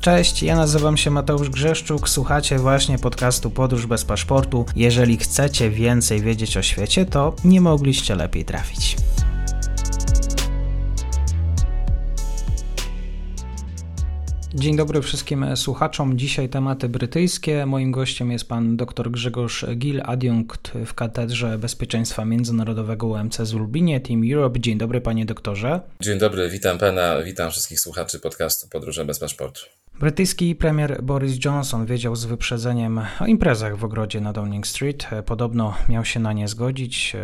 Cześć, ja nazywam się Mateusz Grzeszczuk, słuchacie właśnie podcastu Podróż bez paszportu. Jeżeli chcecie więcej wiedzieć o świecie, to nie mogliście lepiej trafić. Dzień dobry wszystkim słuchaczom. Dzisiaj tematy brytyjskie. Moim gościem jest pan dr Grzegorz Gil, adiunkt w Katedrze Bezpieczeństwa Międzynarodowego UMC z Lublinie, Team Europe. Dzień dobry panie doktorze. Dzień dobry, witam pana, witam wszystkich słuchaczy podcastu Podróże bez paszportu. Brytyjski premier Boris Johnson wiedział z wyprzedzeniem o imprezach w ogrodzie na Downing Street. Podobno miał się na nie zgodzić.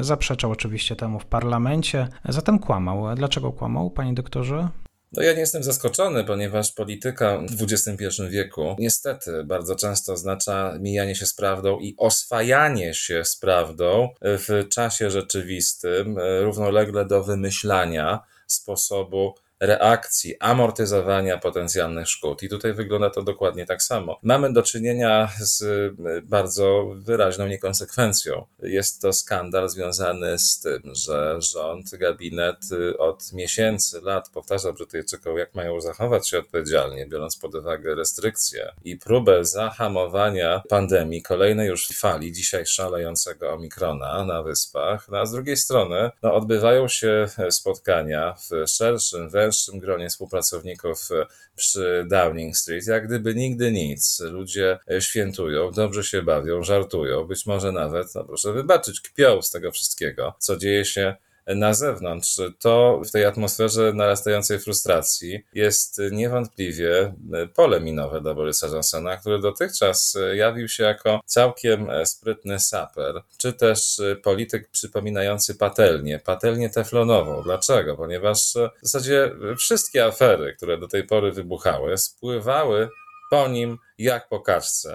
Zaprzeczał oczywiście temu w parlamencie, zatem kłamał. Dlaczego kłamał, panie doktorze? No ja nie jestem zaskoczony, ponieważ polityka w XXI wieku niestety bardzo często oznacza mijanie się z prawdą i oswajanie się z prawdą w czasie rzeczywistym, równolegle do wymyślania sposobu reakcji, amortyzowania potencjalnych szkód. I tutaj wygląda to dokładnie tak samo. Mamy do czynienia z y, bardzo wyraźną niekonsekwencją. Jest to skandal związany z tym, że rząd, gabinet y, od miesięcy, lat powtarza Brytyjczykom, jak mają zachować się odpowiedzialnie, biorąc pod uwagę restrykcje i próbę zahamowania pandemii, kolejnej już fali, dzisiaj szalejącego omikrona na wyspach. No, a z drugiej strony no, odbywają się spotkania w szerszym, węższym węższym gronie współpracowników e, przy Downing Street, jak gdyby nigdy nic. Ludzie e, świętują, dobrze się bawią, żartują, być może nawet, no proszę wybaczyć, kpią z tego wszystkiego, co dzieje się na zewnątrz. To w tej atmosferze narastającej frustracji jest niewątpliwie pole minowe dla Borysa Johnsona, który dotychczas jawił się jako całkiem sprytny saper, czy też polityk przypominający patelnię, patelnię teflonową. Dlaczego? Ponieważ w zasadzie wszystkie afery, które do tej pory wybuchały, spływały po nim jak po.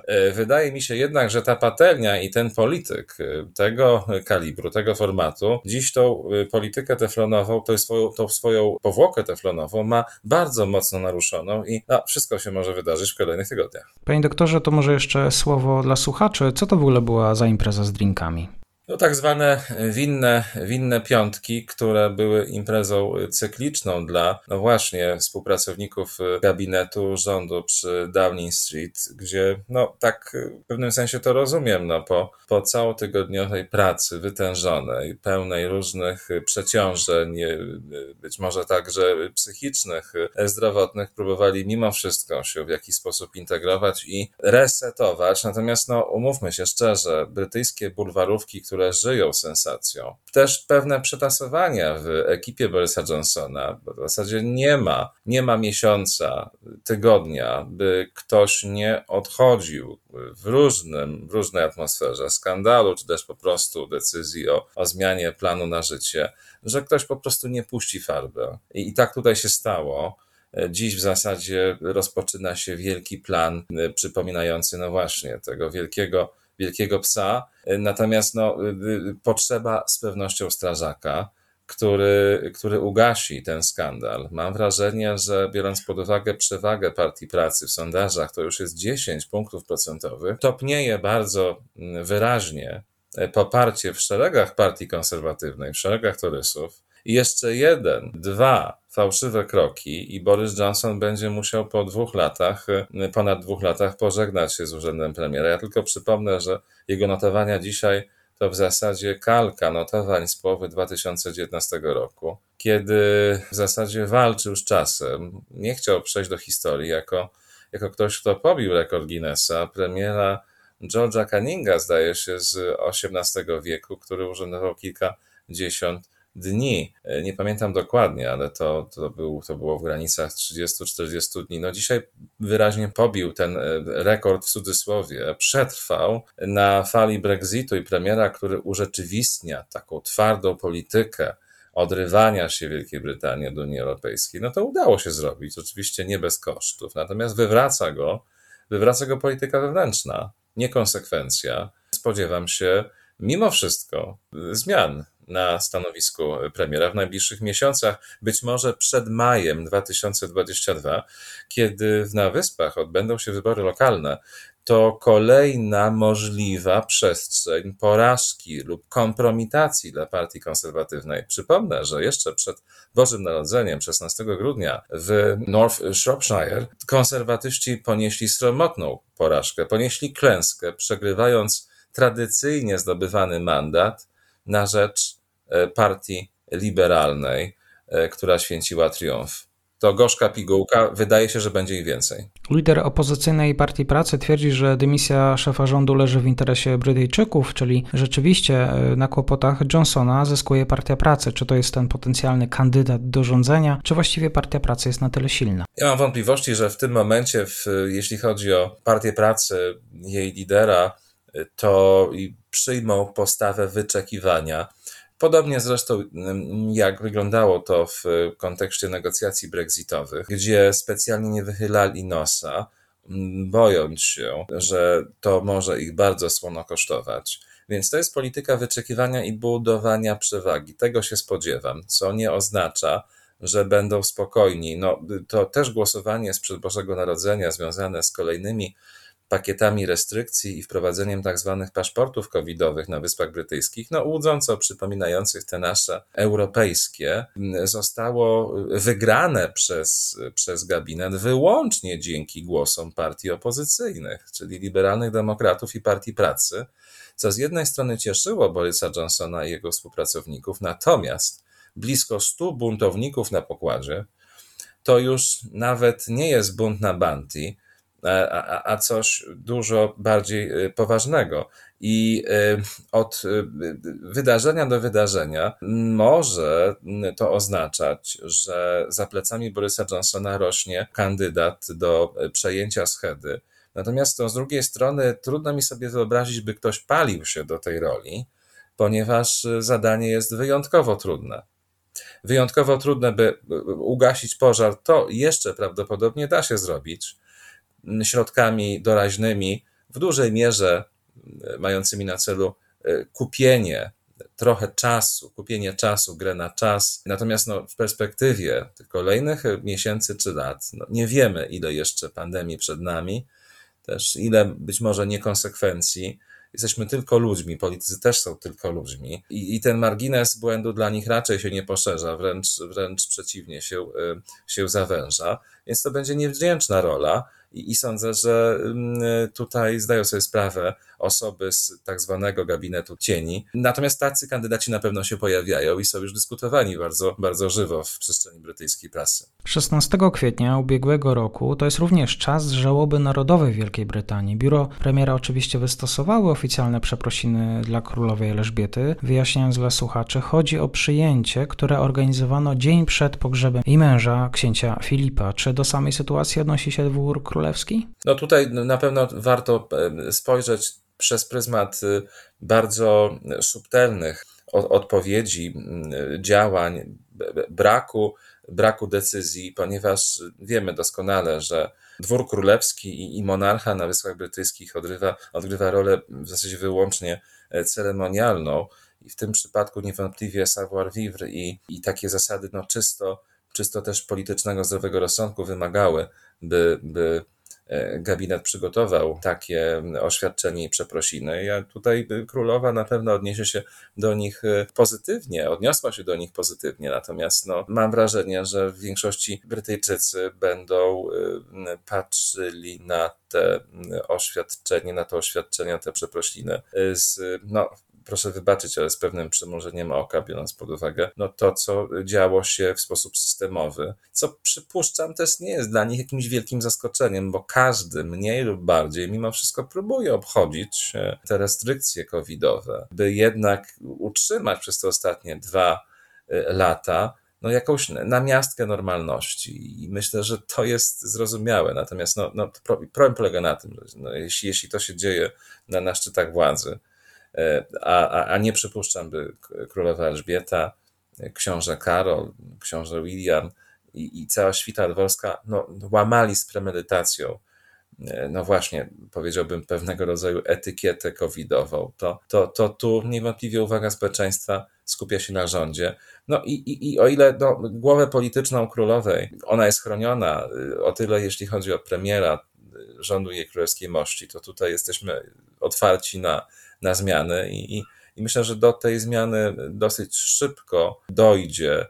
E, wydaje mi się jednak, że ta patelnia i ten polityk e, tego kalibru, tego formatu, dziś tą e, politykę teflonową, tą swoją, tą swoją powłokę teflonową ma bardzo mocno naruszoną i no, wszystko się może wydarzyć w kolejnych tygodniach. Panie doktorze, to może jeszcze słowo dla słuchaczy. Co to w ogóle była za impreza z drinkami? No tak zwane winne, winne piątki, które były imprezą cykliczną dla, no właśnie, współpracowników gabinetu rządu przy Downing Street, gdzie, no tak w pewnym sensie to rozumiem, no po, po całotygodniowej pracy wytężonej, pełnej różnych przeciążeń, być może także psychicznych, zdrowotnych, próbowali mimo wszystko się w jakiś sposób integrować i resetować. Natomiast, no umówmy się szczerze, brytyjskie bulwarówki, które które żyją sensacją. Też pewne przetasowania w ekipie Borysa Johnsona, bo w zasadzie nie ma, nie ma miesiąca, tygodnia, by ktoś nie odchodził w różnym, w różnej atmosferze skandalu, czy też po prostu decyzji o, o zmianie planu na życie, że ktoś po prostu nie puści farby. I, i tak tutaj się stało. Dziś w zasadzie rozpoczyna się wielki plan przypominający, no właśnie, tego wielkiego wielkiego psa. Natomiast no, y, y, potrzeba z pewnością strażaka, który, który ugasi ten skandal. Mam wrażenie, że biorąc pod uwagę przewagę partii pracy w sondażach, to już jest 10 punktów procentowych, topnieje bardzo mm, wyraźnie e, poparcie w szeregach partii konserwatywnej, w szeregach torysów. I jeszcze jeden, dwa fałszywe kroki i Boris Johnson będzie musiał po dwóch latach, y, ponad dwóch latach pożegnać się z urzędem premiera. Ja tylko przypomnę, że jego notowania dzisiaj to w zasadzie kalka notowań z połowy 2019 roku, kiedy w zasadzie walczył z czasem. Nie chciał przejść do historii jako, jako ktoś, kto pobił rekord Guinnessa, premiera George'a Canninga, zdaje się, z XVIII wieku, który urzędował kilkadziesiąt dni. E, nie pamiętam dokładnie, ale to, to, był, to było w granicach 30-40 dni. No dzisiaj wyraźnie pobił ten e, rekord w cudzysłowie. Przetrwał na fali Brexitu i premiera, który urzeczywistnia taką twardą politykę odrywania się Wielkiej Brytanii od Unii Europejskiej, no to udało się zrobić, oczywiście nie bez kosztów. Natomiast wywraca go, wywraca go polityka wewnętrzna, niekonsekwencja. Spodziewam się mimo wszystko zmian na stanowisku premiera w najbliższych miesiącach, być może przed majem 2022, kiedy na Wyspach odbędą się wybory lokalne to kolejna możliwa przestrzeń porażki lub kompromitacji dla partii konserwatywnej. Przypomnę, że jeszcze przed Bożym Narodzeniem, 16 grudnia w North Shropshire, konserwatyści ponieśli sromotną porażkę, ponieśli klęskę, przegrywając tradycyjnie zdobywany mandat na rzecz partii liberalnej, e, która święciła triumf to gorzka pigułka, wydaje się, że będzie ich więcej. Lider opozycyjnej Partii Pracy twierdzi, że dymisja szefa rządu leży w interesie Brytyjczyków, czyli rzeczywiście e, na kłopotach Johnsona zyskuje Partia Pracy. Czy to jest ten potencjalny kandydat do rządzenia, czy właściwie Partia Pracy jest na tyle silna? Ja mam wątpliwości, że w tym momencie, w, jeśli chodzi o Partię Pracy, jej lidera, to przyjmą postawę wyczekiwania Podobnie zresztą mm, jak wyglądało to w kontekście negocjacji brexitowych, gdzie specjalnie nie wychylali nosa, mm, bojąc się, że to może ich bardzo słono kosztować. Więc to jest polityka wyczekiwania i budowania przewagi. Tego się spodziewam, co nie oznacza, że będą spokojni. No, to też głosowanie sprzed Bożego Narodzenia związane z kolejnymi pakietami restrykcji i wprowadzeniem tak zwanych paszportów covidowych na Wyspach Brytyjskich, no łudząco przypominających te nasze europejskie, zostało wygrane przez, przez gabinet wyłącznie dzięki głosom partii opozycyjnych, czyli liberalnych demokratów i partii pracy, co z jednej strony cieszyło Borysa Johnsona i jego współpracowników, natomiast blisko stu buntowników na pokładzie, to już nawet nie jest bunt na Banti, a, a coś dużo bardziej y, poważnego. I y, od y, wydarzenia do wydarzenia może to oznaczać, że za plecami Borysa Johnsona rośnie kandydat do przejęcia schedy. Natomiast to z drugiej strony trudno mi sobie wyobrazić, by ktoś palił się do tej roli, ponieważ zadanie jest wyjątkowo trudne. Wyjątkowo trudne, by ugasić pożar, to jeszcze prawdopodobnie da się zrobić środkami doraźnymi, w dużej mierze e, mającymi na celu e, kupienie trochę czasu, kupienie czasu, grę na czas. Natomiast no, w perspektywie kolejnych miesięcy czy lat, no, nie wiemy, ile jeszcze pandemii przed nami, też ile być może niekonsekwencji. Jesteśmy tylko ludźmi, politycy też są tylko ludźmi i, i ten margines błędu dla nich raczej się nie poszerza, wręcz, wręcz przeciwnie się, e, się zawęża. Więc to będzie niewdzięczna rola i, i sądzę, że mm, tutaj zdają sobie sprawę osoby z tak zwanego gabinetu cieni. Natomiast tacy kandydaci na pewno się pojawiają i są już dyskutowani bardzo, bardzo żywo w przestrzeni brytyjskiej prasy. 16 kwietnia ubiegłego roku to jest również czas żałoby narodowej Wielkiej Brytanii. Biuro premiera oczywiście wystosowało oficjalne przeprosiny dla królowej Elżbiety, wyjaśniając dla słuchaczy, chodzi o przyjęcie, które organizowano dzień przed pogrzebem i męża księcia Filipa. Czy do samej sytuacji odnosi się dwór królewski? No tutaj na pewno warto e, spojrzeć przez pryzmat y, bardzo subtelnych odpowiedzi, działań, braku, braku decyzji, ponieważ wiemy doskonale, że dwór królewski i monarcha na Wyspach Brytyjskich odgrywa, odgrywa rolę w zasadzie wyłącznie e, ceremonialną i w tym przypadku niewątpliwie savoir vivre i, i takie zasady no, czysto, czysto też politycznego zdrowego rozsądku wymagały, by, by E, gabinet przygotował takie oświadczenie i przeprosiny. Ja tutaj królowa na pewno odniesie się do nich e, pozytywnie, odniosła się do nich pozytywnie, natomiast no, mam wrażenie, że w większości Brytyjczycy będą e, patrzyli na te oświadczenie, na to oświadczenie, te przeprosiny z no, proszę wybaczyć, ale z pewnym przymrużeniem oka, biorąc pod uwagę no to, co działo się w sposób systemowy, co przypuszczam też nie jest dla nich jakimś wielkim zaskoczeniem, bo każdy mniej lub bardziej mimo wszystko próbuje obchodzić e, te restrykcje covidowe, by jednak utrzymać przez te ostatnie dwa e, lata no jakąś namiastkę normalności i myślę, że to jest zrozumiałe. Natomiast no, no, problem polega na tym, że no, jeśli, jeśli to się dzieje na, na szczytach władzy, E, a, a nie przypuszczam, by królowa Elżbieta, książę Karol, książę William i, i cała świta dworska no, łamali z premedytacją e, no właśnie, powiedziałbym, pewnego rodzaju etykietę covidową, to, to, to tu niewątpliwie uwaga społeczeństwa skupia się na rządzie. No i, i, i o ile no, głowę polityczną królowej, ona jest chroniona o tyle, jeśli chodzi o premiera, rządu jej królewskiej mości, to tutaj jesteśmy otwarci na, na zmiany i, i, i myślę, że do tej zmiany dosyć szybko dojdzie.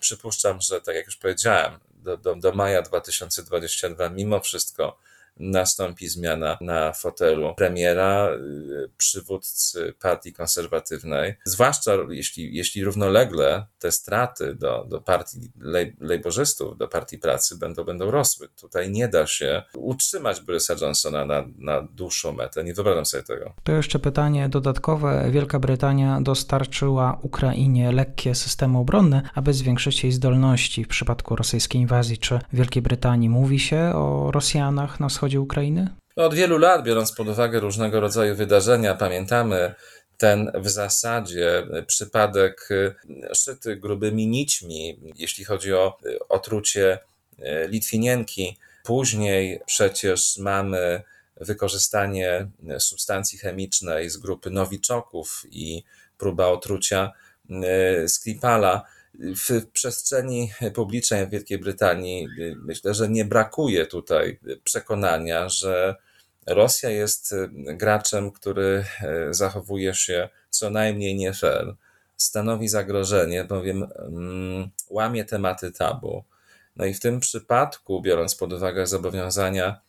Przypuszczam, że tak jak już powiedziałem, do, do, do maja 2022 mimo wszystko nastąpi zmiana na fotelu premiera, y, przywódcy partii konserwatywnej. Zwłaszcza jeśli, jeśli równolegle te straty do, do partii lejborzystów, do partii pracy będą, będą rosły. Tutaj nie da się utrzymać Borysa Johnsona na, na dłuższą metę. Nie wyobrażam sobie tego. To jeszcze pytanie dodatkowe. Wielka Brytania dostarczyła Ukrainie lekkie systemy obronne, aby zwiększyć jej zdolności w przypadku rosyjskiej inwazji. Czy w Wielkiej Brytanii mówi się o Rosjanach na wschodzie wschodzie Ukrainy? Od wielu lat, biorąc pod uwagę różnego rodzaju wydarzenia, pamiętamy ten w zasadzie przypadek y, szyty grubymi nićmi, jeśli chodzi o y, otrucie y, Litwinienki. Później przecież mamy wykorzystanie substancji chemicznej z grupy nowiczoków i próba otrucia Skripala w przestrzeni publicznej w Wielkiej Brytanii myślę, że nie brakuje tutaj przekonania, że Rosja jest graczem, który zachowuje się co najmniej nie fair, stanowi zagrożenie, bowiem mm, łamie tematy tabu. No i w tym przypadku, biorąc pod uwagę zobowiązania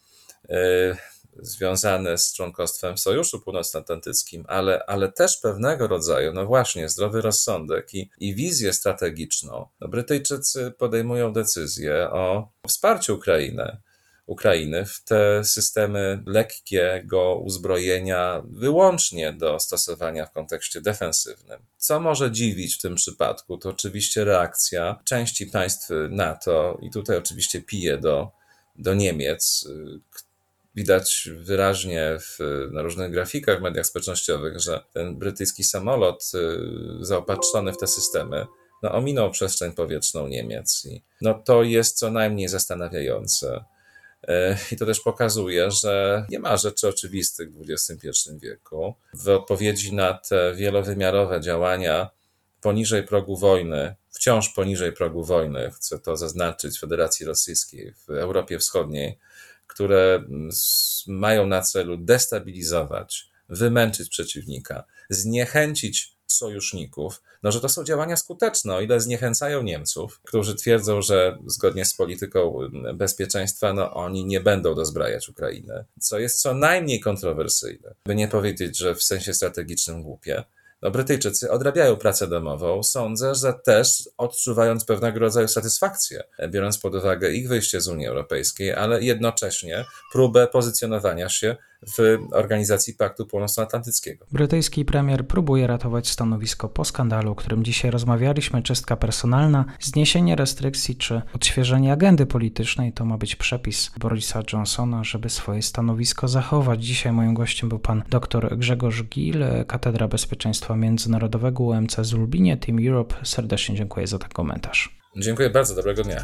związane z członkostwem w Sojuszu Północnoatlantyckim, ale, ale też pewnego rodzaju, no właśnie, zdrowy rozsądek i, i wizję strategiczną. No Brytyjczycy podejmują decyzję o wsparciu Ukrainy. Ukrainy w te systemy lekkiego uzbrojenia wyłącznie do stosowania w kontekście defensywnym. Co może dziwić w tym przypadku, to oczywiście reakcja części państw NATO, i tutaj oczywiście pije do, do Niemiec, widać wyraźnie w, na różnych grafikach w mediach społecznościowych, że ten brytyjski samolot y, zaopatrzony w te systemy no, ominął przestrzeń powietrzną Niemiec. I, no, to jest co najmniej zastanawiające. Y, I to też pokazuje, że nie ma rzeczy oczywistych w XXI wieku. W odpowiedzi na te wielowymiarowe działania poniżej progu wojny, wciąż poniżej progu wojny, chcę to zaznaczyć, Federacji Rosyjskiej, w Europie Wschodniej, które mają na celu destabilizować, wymęczyć przeciwnika, zniechęcić sojuszników, no że to są działania skuteczne, o ile zniechęcają Niemców, którzy twierdzą, że zgodnie z polityką bezpieczeństwa, no oni nie będą dozbrajać Ukrainy, co jest co najmniej kontrowersyjne, by nie powiedzieć, że w sensie strategicznym głupie no, Brytyjczycy odrabiają pracę domową, sądzę, że też odczuwając pewnego rodzaju satysfakcję, biorąc pod uwagę ich wyjście z Unii Europejskiej, ale jednocześnie próbę pozycjonowania się w organizacji Paktu Północnoatlantyckiego. Brytyjski premier próbuje ratować stanowisko po skandalu, o którym dzisiaj rozmawialiśmy, czystka personalna, zniesienie restrykcji czy odświeżenie agendy politycznej to ma być przepis Borisa Johnsona, żeby swoje stanowisko zachować. Dzisiaj moim gościem był pan dr Grzegorz Gil, Katedra Bezpieczeństwa Międzynarodowego UMC z Lublinie, Team Europe. Serdecznie dziękuję za ten komentarz. Dziękuję bardzo, dobrego dnia.